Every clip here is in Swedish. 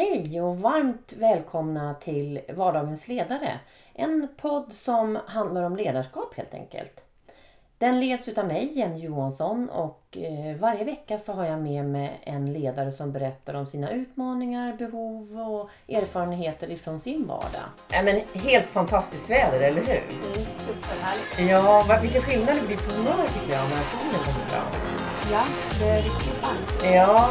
Hej och varmt välkomna till Vardagens ledare. En podd som handlar om ledarskap helt enkelt. Den leds utav mig, Jenny Johansson och eh, varje vecka så har jag med mig en ledare som berättar om sina utmaningar, behov och erfarenheter ifrån sin vardag. Ja, men helt fantastiskt väder, eller hur? Mm, superhärligt. Ja, vilken skillnad det blir på humör tycker jag när solen kommer fram. Ja, det är riktigt varmt. Ja,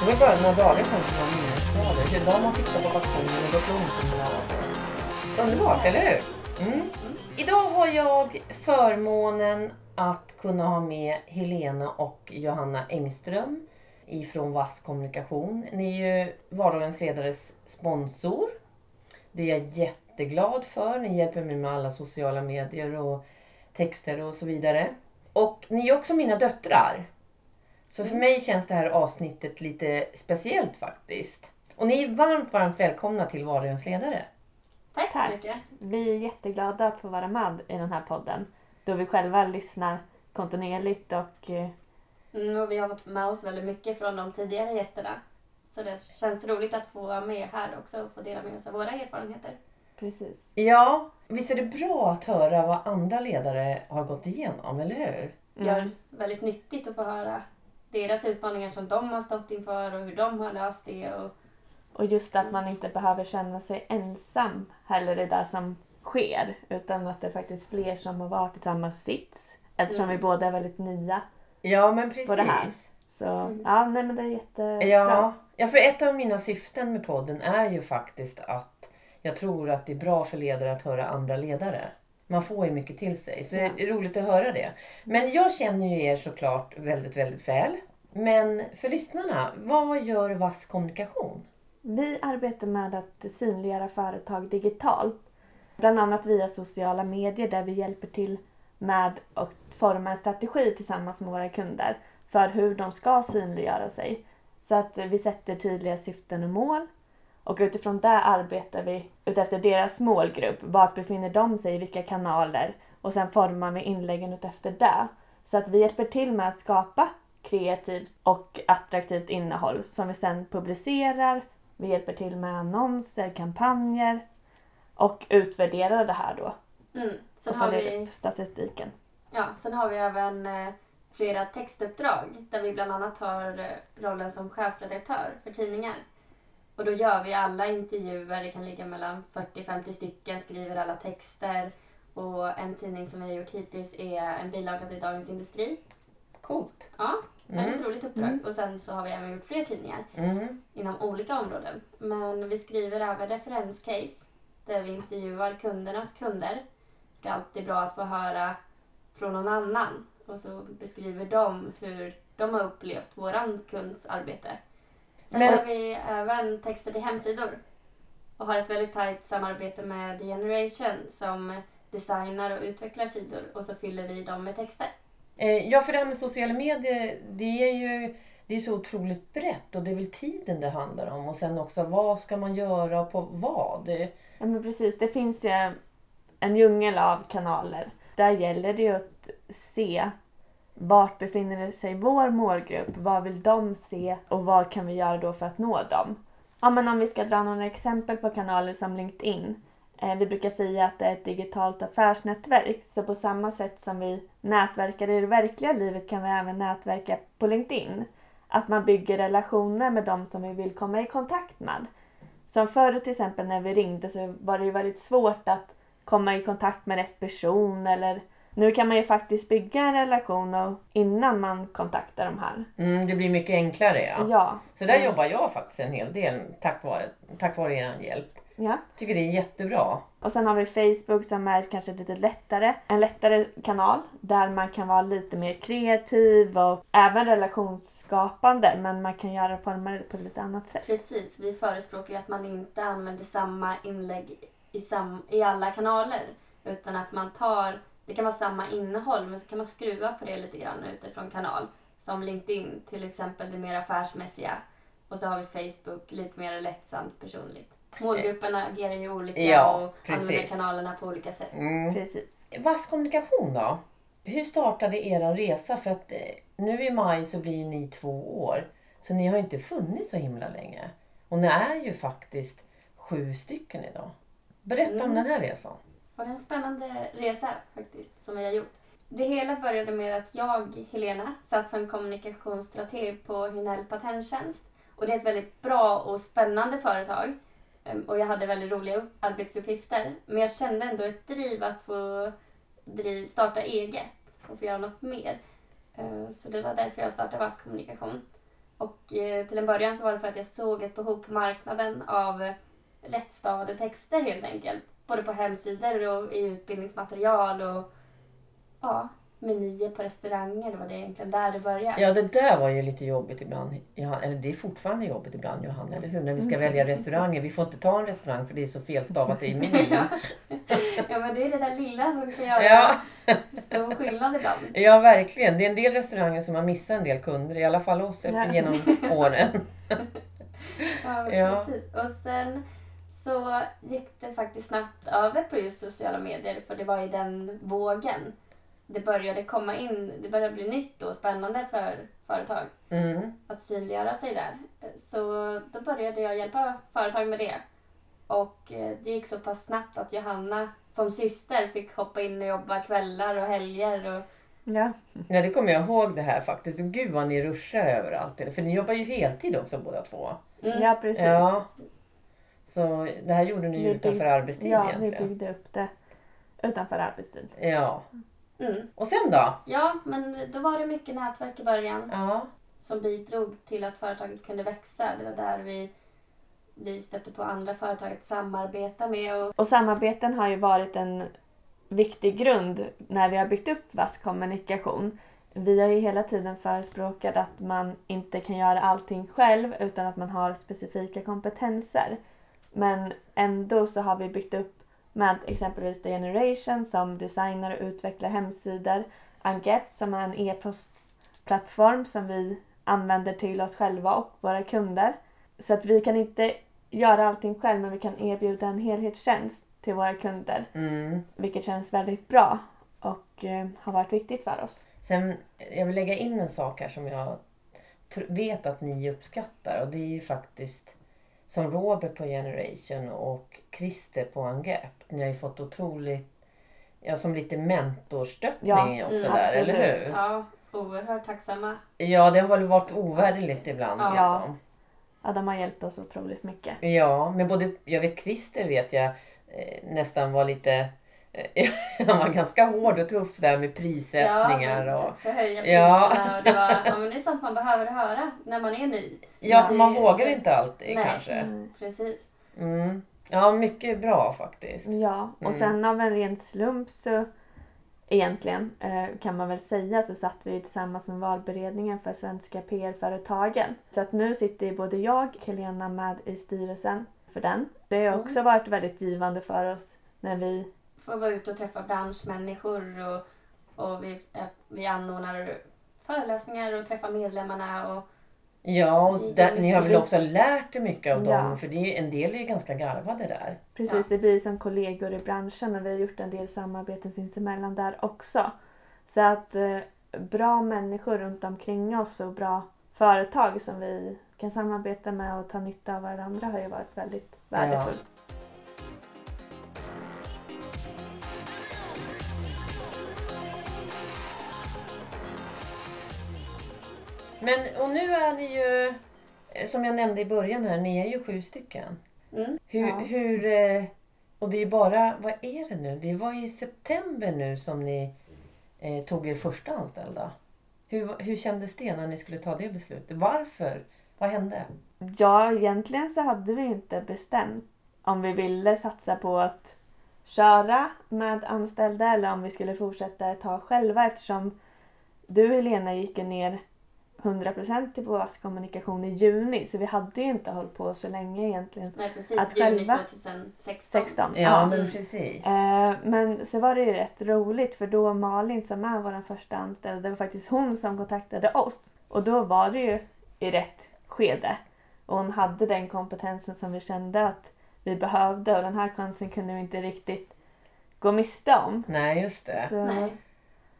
det var bara några dagar sedan som var minusgrader. Idag har man fixat på baktionen och gått långt en grad. Underbart, eller hur? Mm. Idag har jag förmånen att kunna ha med Helena och Johanna Engström ifrån Vass Kommunikation. Ni är ju Vardagens ledares sponsor. Det är jag jätteglad för. Ni hjälper mig med alla sociala medier och texter och så vidare. Och ni är också mina döttrar. Så för mig känns det här avsnittet lite speciellt faktiskt. Och ni är varmt, varmt välkomna till Vardagens ledare. Tack, Tack. så mycket. Vi är jätteglada att få vara med i den här podden. Då vi själva lyssnar kontinuerligt och eh, Mm, och vi har fått med oss väldigt mycket från de tidigare gästerna. Så det känns roligt att få vara med här också och få dela med oss av våra erfarenheter. precis. Ja, visst är det bra att höra vad andra ledare har gått igenom, eller hur? Det gör väldigt nyttigt att få höra deras utmaningar som de har stått inför och hur de har löst det. Och, Och just att man inte behöver känna sig ensam heller i det som sker. Utan att det är faktiskt fler som har varit i samma sits. Eftersom Mm. vi båda är väldigt nya. Ja, men precis. På det här. Så Mm. ja, nej men det är jättebra. Ja, ja, för ett av mina syften med podden är ju faktiskt att jag tror att det är bra för ledare att höra andra ledare. Man får ju mycket till sig, så Ja. det är roligt att höra det. Men jag känner ju er såklart väldigt, väldigt väl. Men för lyssnarna, vad gör Vass Kommunikation? Vi arbetar med att synliggöra företag digitalt. Bland annat via sociala medier där vi hjälper till med att forma en strategi tillsammans med våra kunder för hur de ska synliggöra sig. Så att vi sätter tydliga syften och mål och utifrån det arbetar vi utefter deras målgrupp. Vart befinner de sig i vilka kanaler? Och sen formar vi inläggen utefter det. Så att vi hjälper till med att skapa kreativt och attraktivt innehåll som vi sen publicerar. Vi hjälper till med annonser, kampanjer och utvärderar det här då. mm. Sen, och följer vi, upp statistiken. ja, sen har vi även eh, flera textuppdrag där vi bland annat har eh, rollen som chefredaktör för tidningar. Och då gör vi alla intervjuer, det kan ligga mellan 40-50 stycken, skriver alla texter. Och en tidning som vi har gjort hittills är en bilaga till Dagens Industri. Coolt. Ja, väldigt Mm. roligt uppdrag. Mm. Och sen så har vi även gjort fler tidningar Mm. inom olika områden. Men vi skriver även referenscase där vi intervjuar kundernas kunder. Det är alltid bra att få höra från någon annan och så beskriver de hur de har upplevt våran kunds arbete. Sen Men- har vi även texter till hemsidor och har ett väldigt tajt samarbete med The Generation som designar och utvecklar sidor och så fyller vi dem med texter. Eh, ja, för det här med sociala medier, det är ju det är så otroligt brett och det är väl tiden det handlar om. Och sen också vad ska man göra och på vad? Ja men precis, det finns ju en djungel av kanaler. Där gäller det ju att se vart befinner sig vår målgrupp, vad vill de se och vad kan vi göra då för att nå dem? Ja men om vi ska dra några exempel på kanaler som LinkedIn. Eh, vi brukar säga att det är ett digitalt affärsnätverk, så på samma sätt som vi nätverkar i det verkliga livet kan vi även nätverka på LinkedIn. Att man bygger relationer med de som vi vill komma i kontakt med. Som förr till exempel när vi ringde så var det ju väldigt svårt att komma i kontakt med rätt person eller nu kan man ju faktiskt bygga en relation och, innan man kontaktar de här. mm, det blir mycket enklare. Ja. Ja. Så där Mm. jobbar jag faktiskt en hel del tack vare, tack vare er hjälp. Ja. Tycker det är jättebra. Och sen har vi Facebook som är kanske lite lättare, en lättare kanal där man kan vara lite mer kreativ och även relationsskapande men man kan göra forma det på ett lite annat sätt. Precis, vi förespråkar ju att man inte använder samma inlägg i, sam, i alla kanaler. Utan att man tar, det kan vara samma innehåll men så kan man skruva på det lite grann utifrån kanal. Som LinkedIn till exempel, det mer affärsmässiga. Och så har vi Facebook, lite mer lättsamt personligt. Målgrupperna agerar ju olika Ja, och använder precis. kanalerna på olika sätt. Mm. Precis. Vass kommunikation då? Hur startade er resa? För att eh, nu i maj så blir ni två år. Så ni har ju inte funnits så himla länge. Och ni är ju faktiskt sju stycken idag. Berätta om Mm. den här resan. Och det är en spännande resa faktiskt som vi har gjort. Det hela började med att jag, Helena, satt som kommunikationsstrateg på Hinell Patenttjänst. Och det är ett väldigt bra och spännande företag. Ehm, och jag hade väldigt roliga arbetsuppgifter. Men jag kände ändå ett driv att få driv, starta eget och få göra något mer. Ehm, så det var därför jag startade Vass Kommunikation. Och eh, till en början så var det för att jag såg ett behov på marknaden av rättstavade texter helt enkelt. Både på hemsidor och i utbildningsmaterial och ja, menyer på restauranger. Det var det egentligen där det började. Ja, det där var ju lite jobbigt ibland. Eller det är fortfarande jobbigt ibland Johanna, eller hur? När vi ska välja restauranger. Vi får inte ta en restaurang för det är så felstavat i menyn. ja. ja, men det är det där lilla som kan göra Ja, stor skillnad ibland. ja, verkligen. Det är en del restauranger som har missat en del kunder, i alla fall oss Ja. genom åren. Ja, Ja. precis. Och sen så gick det faktiskt snabbt över på just sociala medier för det var i den vågen. Det började komma in, det började bli nytt och spännande för företag Mm. att synliggöra sig där. Så då började jag hjälpa företag med det. Och eh, det gick så pass snabbt att Johanna som syster fick hoppa in och jobba kvällar och helger. Och, Ja, Ja, det kommer jag ihåg det här faktiskt. Och gud vad ni ruschar överallt. För ni jobbar ju heltid också båda två. Mm. ja precis. Ja. Så det här gjorde ni ju Vi utanför arbetstid Ja, vi egentligen. byggde upp det utanför arbetstid. Ja. Mm. Och sen då? Ja, men då var det mycket nätverk i början. Ja. som bidrog till att företaget kunde växa. Det var där vi, vi stötte på andra företag att samarbeta med. Och, Och samarbeten har ju varit en viktig grund när vi har byggt upp Vass kommunikation. Vi har ju hela tiden förespråkat att man inte kan göra allting själv utan att man har specifika kompetenser. Men ändå så har vi byggt upp med exempelvis The Generation som designar och utvecklar hemsidor. Anget som är en e-postplattform som vi använder till oss själva och våra kunder. Så att vi kan inte göra allting själv men vi kan erbjuda en helhetstjänst till våra kunder. Mm. Vilket känns väldigt bra och eh, har varit viktigt för oss. Sen, jag vill lägga in en sak här som jag vet att ni uppskattar. Och det är ju faktiskt som Robert på Generation och Christer på Angep. Ni har ju fått otroligt, ja som lite mentorstöttning Ja, också mm, där, absolut. eller hur? ja, oerhört tacksamma. Ja, det har väl varit ovärderligt ibland. Ja. Liksom. Ja, de har hjälpt oss otroligt mycket. Ja, men både, jag vet Christer vet jag eh, nästan var lite, han var ganska hård och tuff där med prissättningar ja, och Så höja Ja. priserna och det var, ja men det är sånt man behöver höra när man är ny. Ja, för man vågar inte alltid Nej. kanske. Mm. Precis. Mm. Ja, mycket bra faktiskt. Ja, och Mm. sen av en ren slump så egentligen eh, kan man väl säga så satt vi tillsammans med valberedningen för Svenska PR-företagen. Så att nu sitter ju både jag och Helena med i styrelsen för den. Det har Mm. också varit väldigt givande för oss när vi Få vara ute och träffa branschmänniskor och, och vi, eh, vi anordnar föreläsningar och träffar medlemmarna. Och, Ja, och där, ni har väl också lärt er mycket av Ja. dem? För det är, en del är ju ganska garvade där. Precis, det blir som kollegor i branschen och vi har gjort en del samarbeten sinsemellan där också. Så att eh, bra människor runt omkring oss och bra företag som vi kan samarbeta med och ta nytta av varandra har ju varit väldigt värdefullt. Men och nu är ni ju, eh, som jag nämnde i början här, ni är ju sju stycken. mm, Hur, Ja. hur eh, och det är bara, vad är det nu? Det var i september nu som ni eh, tog er första anställda. Hur, hur kändes det när ni skulle ta det beslutet? Varför? Vad hände? Ja, egentligen så hade vi inte bestämt om vi ville satsa på att köra med anställda eller om vi skulle fortsätta ett tag själva eftersom du Helena gick ner 100% till vår kommunikation i juni så vi hade ju inte hållit på så länge egentligen. nej, precis. Att juni själva- 2016. 16. Ja, Ja. men Mm. precis. Eh, men så var det ju rätt roligt för då Malin som är vår första anställda, det var faktiskt hon som kontaktade oss. Och då var det ju i rätt skede. Och hon hade den kompetensen som vi kände att vi behövde och den här chansen kunde vi inte riktigt gå miste om. Nej, just det. Så, Nej.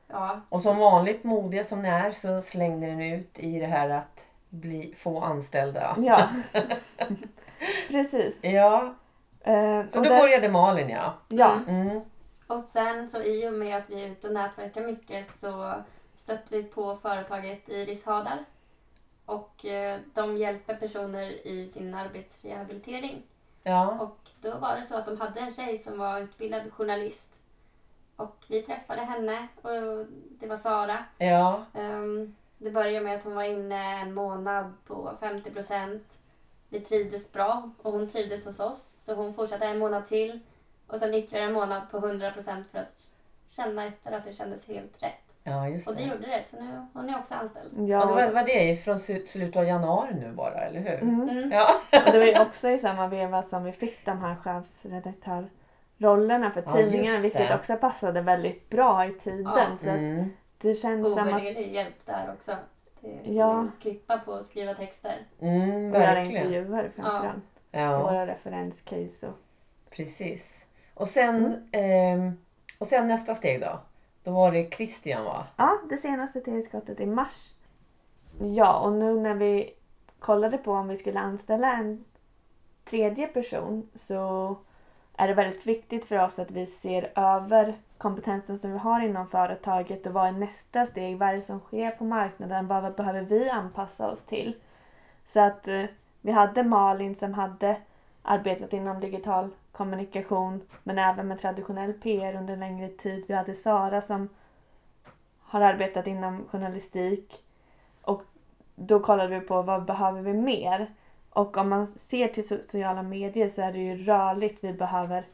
Ja, Och som vanligt modiga som ni är så slängde ni ut i det här att bli, få anställda. Ja. precis. Ja, Eh, så då där- började Malin ja. Ja, Mm. Mm. Och sen så i och med att vi är ute och nätverkar mycket så stötte vi på företaget Iris Hadar. Och eh, de hjälper personer i sin arbetsrehabilitering. Ja. Och då var det så att de hade en tjej som var utbildad journalist. Och vi träffade henne och det var Sara. Ja. Ehm, det började med att hon var inne en månad på 50 procent. Vi trivdes bra och hon trivdes hos oss. Så hon fortsatte en månad till. Och sen ytterligare en månad på 100 procent för att känna efter att det kändes helt rätt. Ja, just Och det gjorde det. Så nu hon är också anställd. Ja, det var, var det från slu- slutet av januari nu bara, eller hur? Mm. Mm. Ja. Och det var ju också i samma veva som vi fick de här chefsredaktörrollerna för Ja, tidningarna vilket också passade väldigt bra i tiden. Ja. Så att Mm. det känns som att hjälp där också. Det, Ja. Klippa på och skriva texter. Mm, vi göra intervjuer framförallt. Ja, Våra referenscase och precis. Och sen, ehm, och sen nästa steg då? Då var det Christian va? Ja, det senaste tillskottet i mars. Ja, och nu när vi kollade på om vi skulle anställa en tredje person så är det väldigt viktigt för oss att vi ser över kompetensen som vi har inom företaget och vad är nästa steg? Vad är det som sker på marknaden? Vad behöver vi anpassa oss till? Så att eh, vi hade Malin som hade arbetat inom digital kommunikation men även med traditionell PR under längre tid. Vi hade Sara som har arbetat inom journalistik och då kollade vi på vad behöver vi mer? Och om man ser till sociala medier så är det ju rörligt vi behöver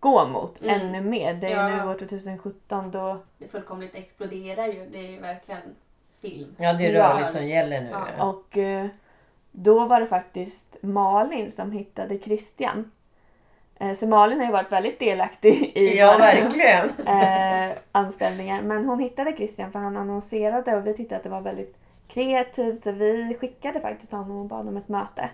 gå mot Mm. ännu mer. Det är Ja. nu år 2017 då Det fullkomligt exploderar ju. Det är ju verkligen film. Ja, det är Ja. rörligt som gäller nu. Ja. och eh, då var det faktiskt Malin som hittade Christian. Eh, Så Malin har ju varit väldigt delaktig i Ja, verkligen. eh, anställningar. Men hon hittade Christian för han annonserade och vi tyckte att det var väldigt kreativt så vi skickade faktiskt honom och bad om ett möte.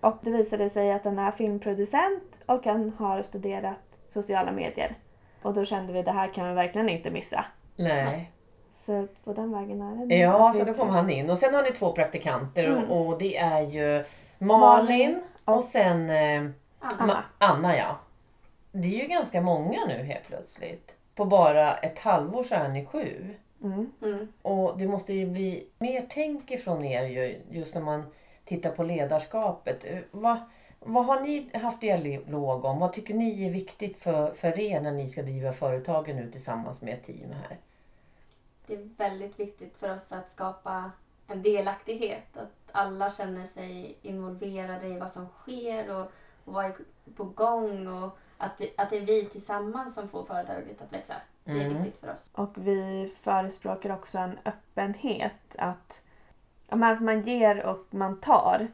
Och det visade sig att han är filmproducent och han har studerat sociala medier. Och då kände vi att det här kan vi verkligen inte missa. Nej. Så på den vägen är det. Ja, så då kom han in. Och sen har ni två praktikanter Mm. och, det är ju Malin och, och- sen eh, Anna. Anna. Ma- Anna ja. Det är ju ganska många nu helt plötsligt. På bara ett halvår så är ni sju. Mm. Mm. Och det måste ju bli mer tänk ifrån er ju, just när man tittar på ledarskapet. Eh, Vad, vad har ni haft dialog om? Vad tycker ni är viktigt för, för er när ni ska driva företagen nu tillsammans med team här? Det är väldigt viktigt för oss att skapa en delaktighet. Att alla känner sig involverade i vad som sker och, och vad är på gång. Och att, vi, att det är vi tillsammans som får företaget att växa. Det är Mm. viktigt för oss. Och vi förespråkar också en öppenhet. Att, ja, att man ger och man tar.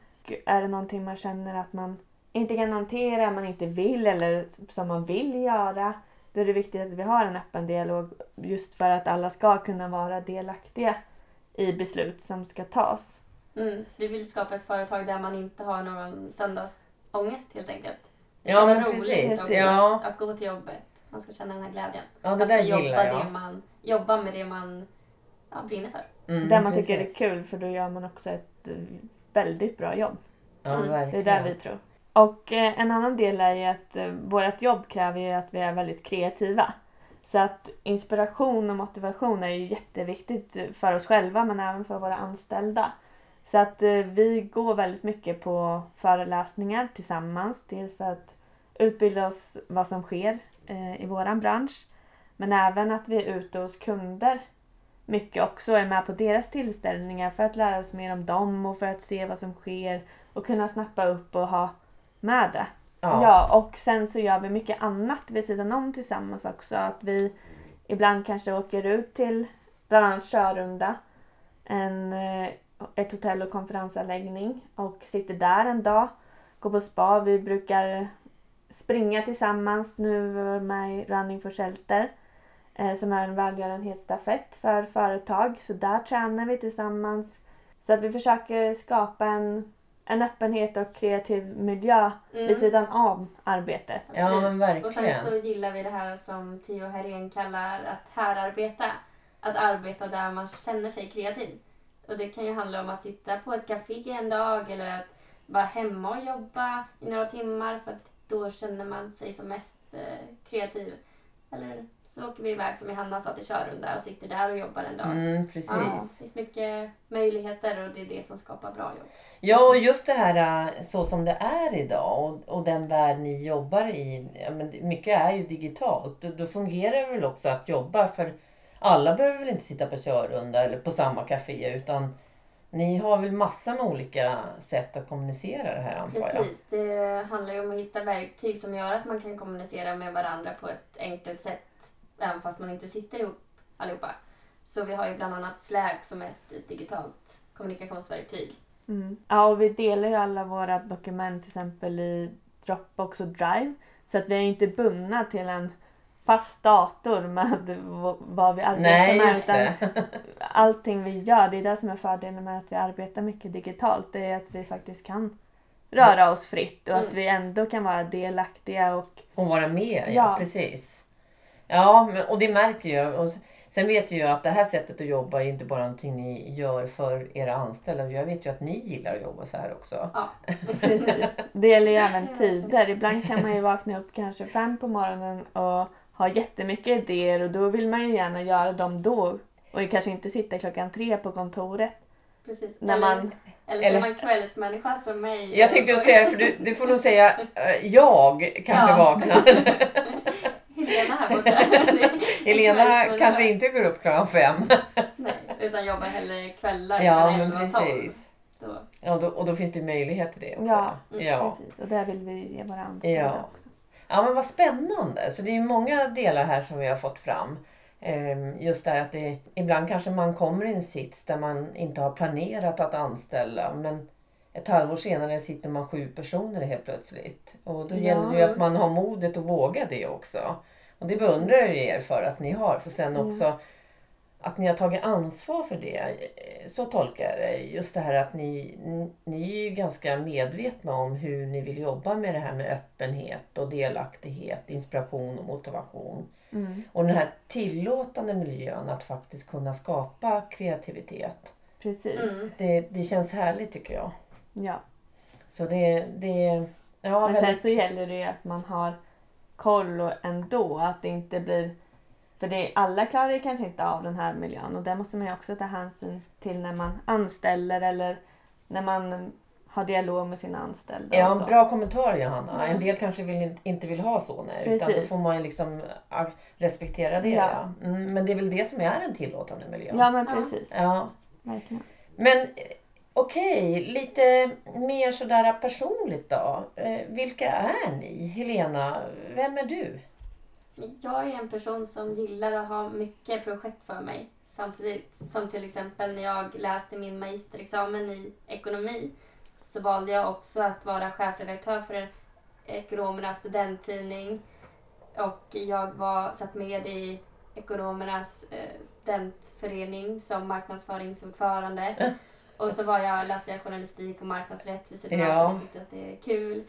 Är det någonting man känner att man inte kan hantera, man inte vill eller som man vill göra. Då är det viktigt att vi har en öppen dialog just för att alla ska kunna vara delaktiga i beslut som ska tas. Mm. Vi vill skapa ett företag där man inte har någon söndagsångest helt enkelt. Det Ja, ska men vara roligt precis. Ja. att gå till jobbet. Man ska känna den här glädjen. Ja, det att där få jobba, gillar det jag. man, jobba med det man ja, brinner för. Mm, där man tycker det är precis. kul för då gör man också ett eh, väldigt bra jobb. Ja, Mm. Det är där vi tror. Och eh, en annan del är ju att eh, vårt jobb kräver ju att vi är väldigt kreativa. Så att inspiration och motivation är ju jätteviktigt för oss själva men även för våra anställda. Så att eh, vi går väldigt mycket på föreläsningar tillsammans. Dels för att utbilda oss vad som sker eh, i våran bransch. Men även att vi är ute hos kunder mycket också är med på deras tillställningar för att lära oss mer om dem och för att se vad som sker och kunna snappa upp och ha med det. Ja. Ja, och sen så gör vi mycket annat vid sidan om tillsammans också. Att vi ibland kanske åker ut till bland annat Körunda, en, eh, ett hotell och konferensanläggning och sitter där en dag, går på spa. Vi brukar springa tillsammans. Nu är vi med i Running for Shelter eh, som är en välgörenhetsstafett för företag. Så där tränar vi tillsammans. Så att vi försöker skapa en, en öppenhet och kreativ miljö Mm. vid sidan av arbetet. Ja, men Och sen verkligen. så gillar vi det här som Theo Herén kallar att härarbeta. Att arbeta där man känner sig kreativ. Och det kan ju handla om att sitta på ett café en dag eller att vara hemma och jobba i några timmar för att då känner man sig som mest eh, kreativ. Eller så åker vi iväg som Johanna sa till Körunda och sitter där och jobbar en dag. Mm, precis. Ja, det finns mycket möjligheter och det är det som skapar bra jobb. Ja, och just det här äh, så som det är idag och, och den värld ni jobbar i. Ja, men mycket är ju digitalt. Då, då fungerar det väl också att jobba för alla behöver väl inte sitta på körrunda eller på samma café utan ni har väl massor med olika sätt att kommunicera det här antar jag? Precis, det handlar ju om att hitta verktyg som gör att man kan kommunicera med varandra på ett enkelt sätt även fast man inte sitter ihop allihopa. Så vi har ju bland annat Slack som är ett digitalt kommunikationsverktyg. Mm. Ja, och vi delar ju alla våra dokument till exempel i Dropbox och Drive. Så att vi är inte bundna till en fast dator med vad vi arbetar Nej, med. just det. allting vi gör, det är det som är fördelen med att vi arbetar mycket digitalt. Det är att vi faktiskt kan röra oss fritt och att Mm. vi ändå kan vara delaktiga och Och vara med, ja, Ja. precis. Ja, men, och det märker jag. Och sen vet jag ju att det här sättet att jobba är inte bara någonting ni gör för era anställda. Jag vet ju att ni gillar att jobba så här också. Ja, precis. Det gäller ju även tider. Ibland kan man ju vakna upp kanske fem på morgonen och ha jättemycket idéer och då vill man ju gärna göra dem då. Och kanske inte sitta klockan tre på kontoret. precis. När eller, man- eller eller- man kvällsmänniska som mig. Jag tänkte säga för du, du får nog säga eh, jag kanske Ja. vaknar. Helena här borta. Helena kanske inte går upp klockan fem. Nej, utan jobbar hellre kvällar Ja, mellan men 11 och 12. precis. Då. Ja, då, och då finns det möjlighet till det också. Ja, Mm, ja. Precis. Och det vill vi ge våra anställda Ja. också. Ja men vad spännande. Så det är många delar här som vi har fått fram. Ehm, Just det här att det, ibland kanske man kommer i en sits där man inte har planerat att anställa men ett halvår senare sitter man sju personer helt plötsligt. Och då Ja. gäller det ju att man har modet att våga det också. Och det beundrar jag er för att ni har. För sen också att ni har tagit ansvar för det. Så tolkar jag det. Just det här att ni, ni är ju ganska medvetna om hur ni vill jobba med det här med öppenhet och delaktighet, inspiration och motivation. Mm. Och den här tillåtande miljön att faktiskt kunna skapa kreativitet. Precis. Mm. Det, det känns härligt tycker jag. Ja. Så det, det ja, Men sen väldigt- så gäller det ju att man har koll och ändå. Att det inte blir... För det, alla klarar ju kanske inte av den här miljön och det måste man ju också ta hänsyn till när man anställer eller när man har dialog med sina anställda. Ja, en bra kommentar Johanna. Mm. En del kanske vill, inte vill ha så nej, utan då Precis. får man liksom respektera det. Ja. Ja. Mm, men det är väl det som är en tillåtande miljö. Ja men precis. Ja. Verkligen. Men eh, okej, lite mer sådär personligt då. Eh, vilka är ni? Helena, vem är du? Men Jag är en person som gillar att ha mycket projekt för mig. Samtidigt som till exempel när jag läste min magisterexamen i ekonomi så valde jag också att vara chefredaktör för ekonomernas studenttidning. Och jag var, satt med i ekonomernas eh, studentförening som marknadsföringsordförande. Och så var jag, läste jag journalistik och marknadsrätt vid sidan av Ja. för jag tyckte att det är kul.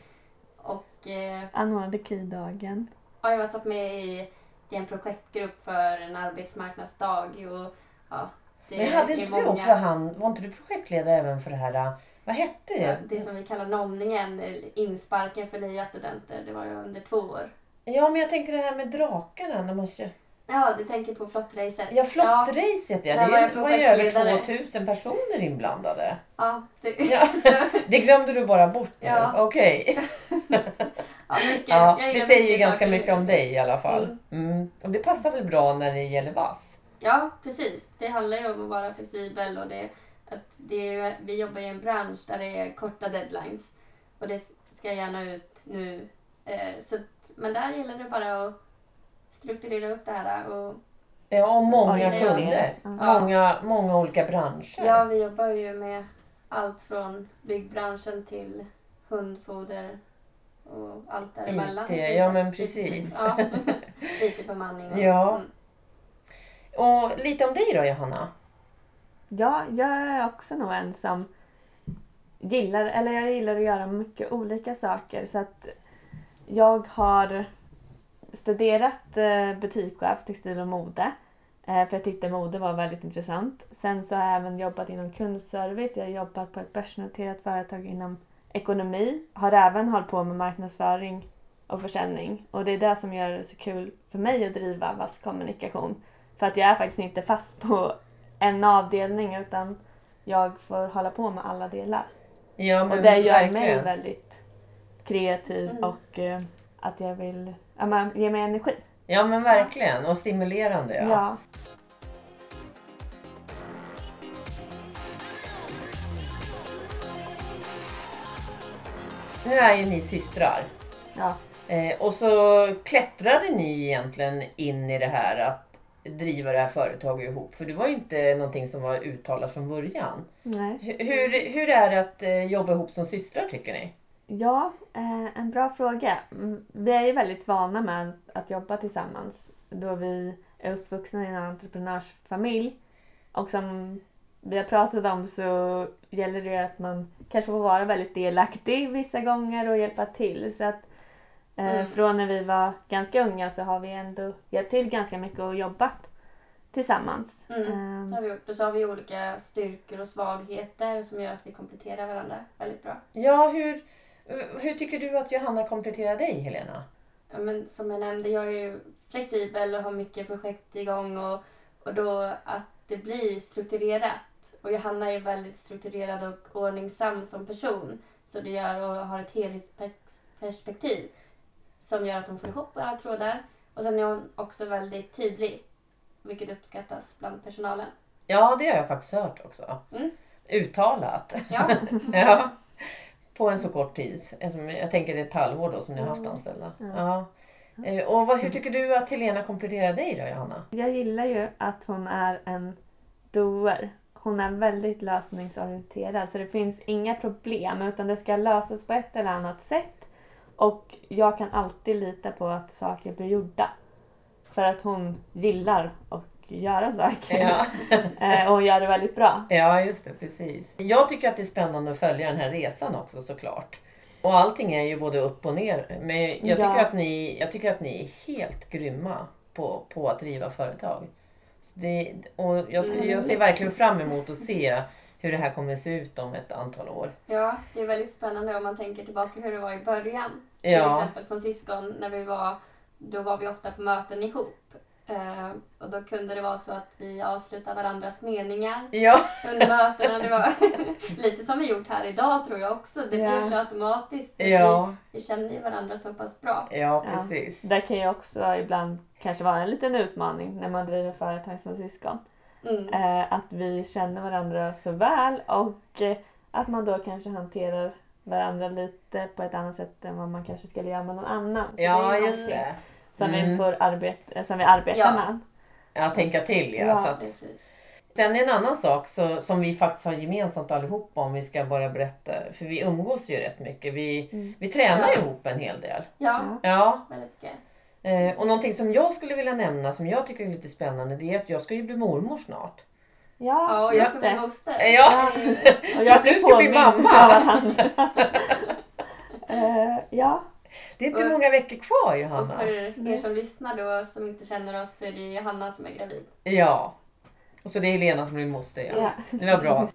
Och eh, Anordnade KI-dagen. Ja, jag satt med i, i en projektgrupp för en arbetsmarknadsdag. Och, ja, det Men hade inte du många- också han, var inte du projektledare även för det här, eh, vad hette ja, det? det som vi kallar nollningen, eh, insparken för nya studenter. Det var ju under två år. Ja men jag tänker det här med drakarna när man kör. Ja, du tänker på flottracet. Ja flottracet ja, där det, var jag ju- det var ju över projektledare. 2000 personer inblandade. Ja, det, Ja. Det glömde du bara bort nu. Ja. Okej. ja, mycket, Ja, jag det säger ju ganska saker. mycket om dig i alla fall. Mm. Mm. Och det passar väl bra när det gäller vass? Ja, precis. Det handlar ju om att vara flexibel och det, att det är, vi jobbar i en bransch där det är korta deadlines. Och det ska gärna ut nu. Eh, så att, men där gäller det bara att strukturera upp det här. Och, Ja, och många kunder. Ja. Många, många olika branscher. ja, vi jobbar ju med allt från byggbranschen till hundfoder och allt däremellan. IT, ja, men precis. Ja. IT-bemanning. och- Ja. Mm. Och lite om dig då Johanna? Ja, jag är också nog en som gillar, eller jag gillar att göra mycket olika saker. Så att jag har studerat eh, butikschef, textil och mode. Eh, för jag tyckte mode var väldigt intressant. Sen så har jag även jobbat inom kundservice. Jag har jobbat på ett börsnoterat företag inom ekonomi, har även hållit på med marknadsföring och försäljning. Och det är det som gör det så kul för mig att driva Vass kommunikation. För att jag är faktiskt inte fast på en avdelning utan jag får hålla på med alla delar. Ja, Och det gör mig verkligen. väldigt kreativ Mm. och eh, att jag vill ja, men, ge mig energi. Ja men verkligen och stimulerande ja. Ja. Nu är ju ni systrar. Ja. Eh, och så klättrade ni egentligen in i det här att driva det här företaget ihop. För det var ju inte någonting som var uttalat från början. Nej. Hur, hur, är det att eh, jobba ihop som systrar tycker ni? Ja, eh, en bra fråga. Mm, Vi är ju väldigt vana med att jobba tillsammans då vi är uppvuxna i en entreprenörsfamilj. Och som vi har pratat om så gäller det att man kanske får vara väldigt delaktig vissa gånger och hjälpa till. Så att eh, Mm. från när vi var ganska unga så har vi ändå hjälpt till ganska mycket och jobbat tillsammans. Mm. Ehm, Det har vi gjort. Och så har vi olika styrkor och svagheter som gör att vi kompletterar varandra väldigt bra. Ja, hur, hur tycker du att Johanna kompletterar dig Helena? Ja, men som jag nämnde, jag är ju flexibel och har mycket projekt igång och, och då att det blir strukturerat. Och Johanna är väldigt strukturerad och ordningsam som person. Så det gör och har ett helhetsperspektiv som gör att hon får ihop alla trådar. Och sen är hon också väldigt tydlig, vilket uppskattas bland personalen. Ja, det har jag faktiskt hört också. Mm. Uttalat. Ja, ja. På en så kort tid. Jag tänker det är ett halvår då som ni har haft anställda. Ja. Ja. Eh, Och vad, hur tycker du att Helena kompletterar dig då Johanna? Jag gillar ju att hon är en doer. Hon är väldigt lösningsorienterad så det finns inga problem utan det ska lösas på ett eller annat sätt. Och jag kan alltid lita på att saker blir gjorda. För att hon gillar att göra saker. Ja. Eh, och gör det väldigt bra. ja, just det. Precis. Jag tycker att det är spännande att följa den här resan också såklart. Och allting är ju både upp och ner. Men jag tycker, Ja. att, ni, jag tycker att ni är helt grymma på, på att driva företag. Det, och jag, jag ser verkligen fram emot att se hur det här kommer att se ut om ett antal år. ja, det är väldigt spännande om man tänker tillbaka hur det var i början. Till Ja, exempel som syskon när vi var, då var vi ofta på möten ihop. Eh, och då kunde det vara så att vi avslutade varandras meningar ja, under mötena. Det var lite som vi gjort här idag tror jag också. Det Ja. blir så automatiskt. Vi, ja, vi känner ju varandra så pass bra. ja, Ja. precis. Det kan ju också ibland kanske vara en liten utmaning när man driver företag som syskon. Mm. Eh, att vi känner varandra så väl och eh, att man då kanske hanterar varandra lite på ett annat sätt än vad man kanske skulle göra med någon annan. Så Ja, det just det. Som, vi Mm. får arbeta, som vi arbetar Ja. med. Ja, tänka till ja. Ja. Så att, Precis. sen en annan sak så, som vi faktiskt har gemensamt allihopa om vi ska bara berätta. För vi umgås ju rätt mycket. Vi, Mm. vi tränar Ja. ihop en hel del. Ja, Ja. Väldigt mycket. eh, och någonting som jag skulle vilja nämna som jag tycker är lite spännande det är att jag ska ju bli mormor snart. Ja, Ja, och jag ska bli moster. Ja. Och jag du ska bli mamma. Eh, ja, Det är inte Och- många veckor kvar Och Johanna. för er som lyssnar då som inte känner oss så är det ju Hanna som är gravid. Ja. Och så det är Helena som blir moster ja. ja. Det var bra.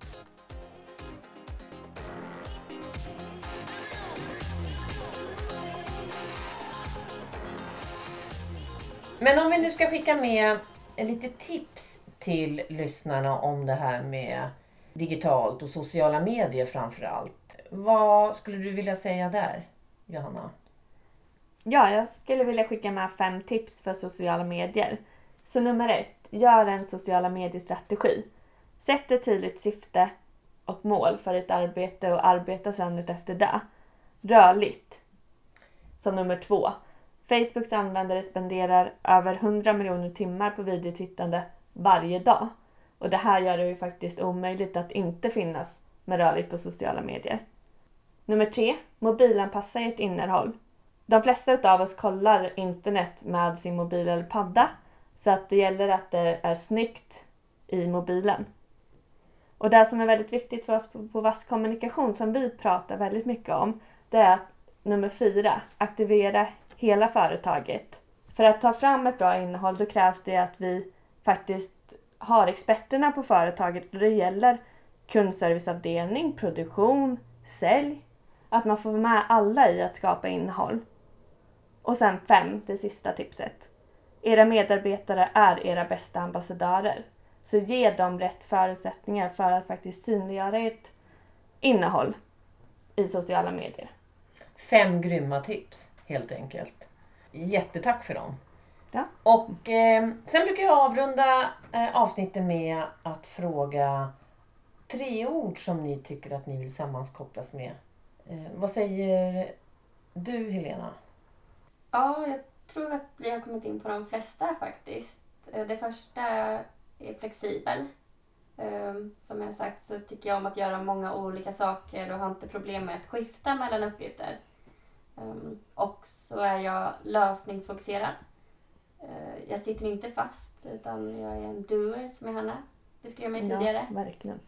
Men om vi nu ska skicka med lite tips till lyssnarna om det här med digitalt och sociala medier framför allt. Vad skulle du vilja säga där, Johanna? Ja, jag skulle vilja skicka med fem tips för sociala medier. Så nummer ett, gör en sociala mediestrategi. Sätt ett tydligt syfte och mål för ett arbete och arbeta sedan efter det. Rörligt. Som nummer två. Facebooks användare spenderar över 100 miljoner timmar på videotittande varje dag. Och det här gör det ju faktiskt omöjligt att inte finnas med rörligt på sociala medier. Nummer tre. Mobilanpassa ert innehåll. De flesta av oss kollar internet med sin mobil eller padda. Så att det gäller att det är snyggt i mobilen. Och det som är väldigt viktigt för oss på, på Vass kommunikation som vi pratar väldigt mycket om. Det är att nummer fyra, aktivera hela företaget. För att ta fram ett bra innehåll då krävs det att vi faktiskt har experterna på företaget och det gäller kundserviceavdelning, produktion, sälj. Att man får med alla i att skapa innehåll. Och sen fem, det sista tipset. Era medarbetare är era bästa ambassadörer. Så ge dem rätt förutsättningar för att faktiskt synliggöra ert innehåll i sociala medier. Fem grymma tips helt enkelt. Jättetack för dem. Ja. Och eh, sen brukar jag avrunda eh, avsnittet med att fråga tre ord som ni tycker att ni vill sammankopplas med. Eh, vad säger du Helena? Ja, jag tror att vi har kommit in på de flesta faktiskt. Eh, Det första är flexibel. Ehm, Som jag sagt så tycker jag om att göra många olika saker och har inte problem med att skifta mellan uppgifter. Ehm, Och så är jag lösningsfokuserad. Eh, Jag sitter inte fast utan jag är en doer som Johanna beskrev mig tidigare. Ja, verkligen.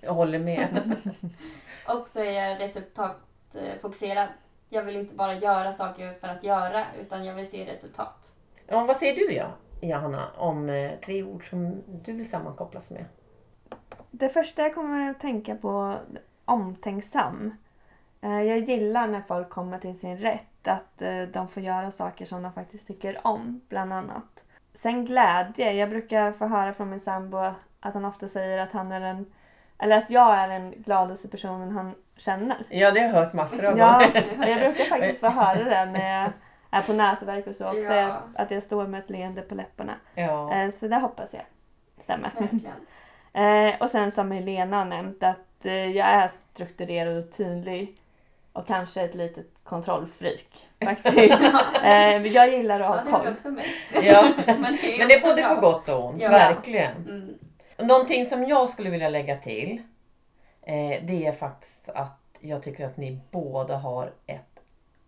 Jag håller med. Och så är jag resultatfokuserad. Jag vill inte bara göra saker för att göra utan jag vill se resultat. ja, vad säger du ja, Johanna om eh, tre ord som du vill sammankopplas med? Det första jag kommer att tänka på omtänksam. Eh, Jag gillar när folk kommer till sin rätt, att eh, de får göra saker som de faktiskt tycker om, bland annat. Sen glädje. Jag brukar få höra från min sambo att han ofta säger att han är en eller att jag är den gladaste personen han känner. Ja, det har jag hört massor av Ja, jag brukar faktiskt få höra det när jag är på nätverk och så också. Ja. Att jag står med ett leende på läpparna. Ja. Eh, Så det hoppas jag stämmer. Verkligen. Eh, och sen som Helena har nämnt att eh, jag är strukturerad och tydlig och kanske ett litet kontrollfreak faktiskt. jag gillar att Ja, ha det har vi koll. också märkt. Ja. Men det är, Men det är både bra. på gott och ont, Ja. verkligen. Mm. Någonting som jag skulle vilja lägga till eh, det är faktiskt att jag tycker att ni båda har ett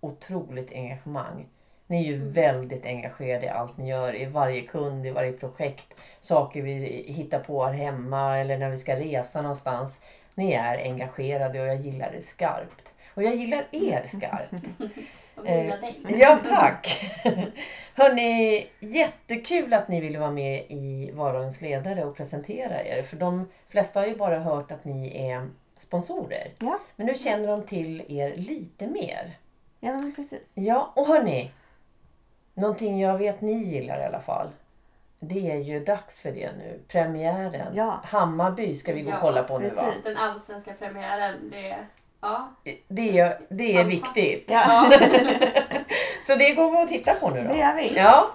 otroligt engagemang. Ni är ju Mm. väldigt engagerade i allt ni gör, i varje kund, i varje projekt, saker vi hittar på här hemma eller när vi ska resa någonstans. Ni är engagerade och jag gillar det skarpt. Och jag gillar er skarpt. Dig. Ja, tack! Hörni, jättekul att ni ville vara med i Vardagens ledare och presentera er. För de flesta har ju bara hört att ni är sponsorer. Ja. Men nu känner de till er lite mer. Ja, men precis. Ja, och hörni. Någonting jag vet ni gillar i alla fall. Det är ju dags för det nu. Premiären. Ja. Hammarby ska vi gå och kolla på nu va? precis. Den allsvenska premiären, det... Ja. Det är, det är viktigt. Ja. Så det går vi att titta på nu då. Det gör vi. Ja,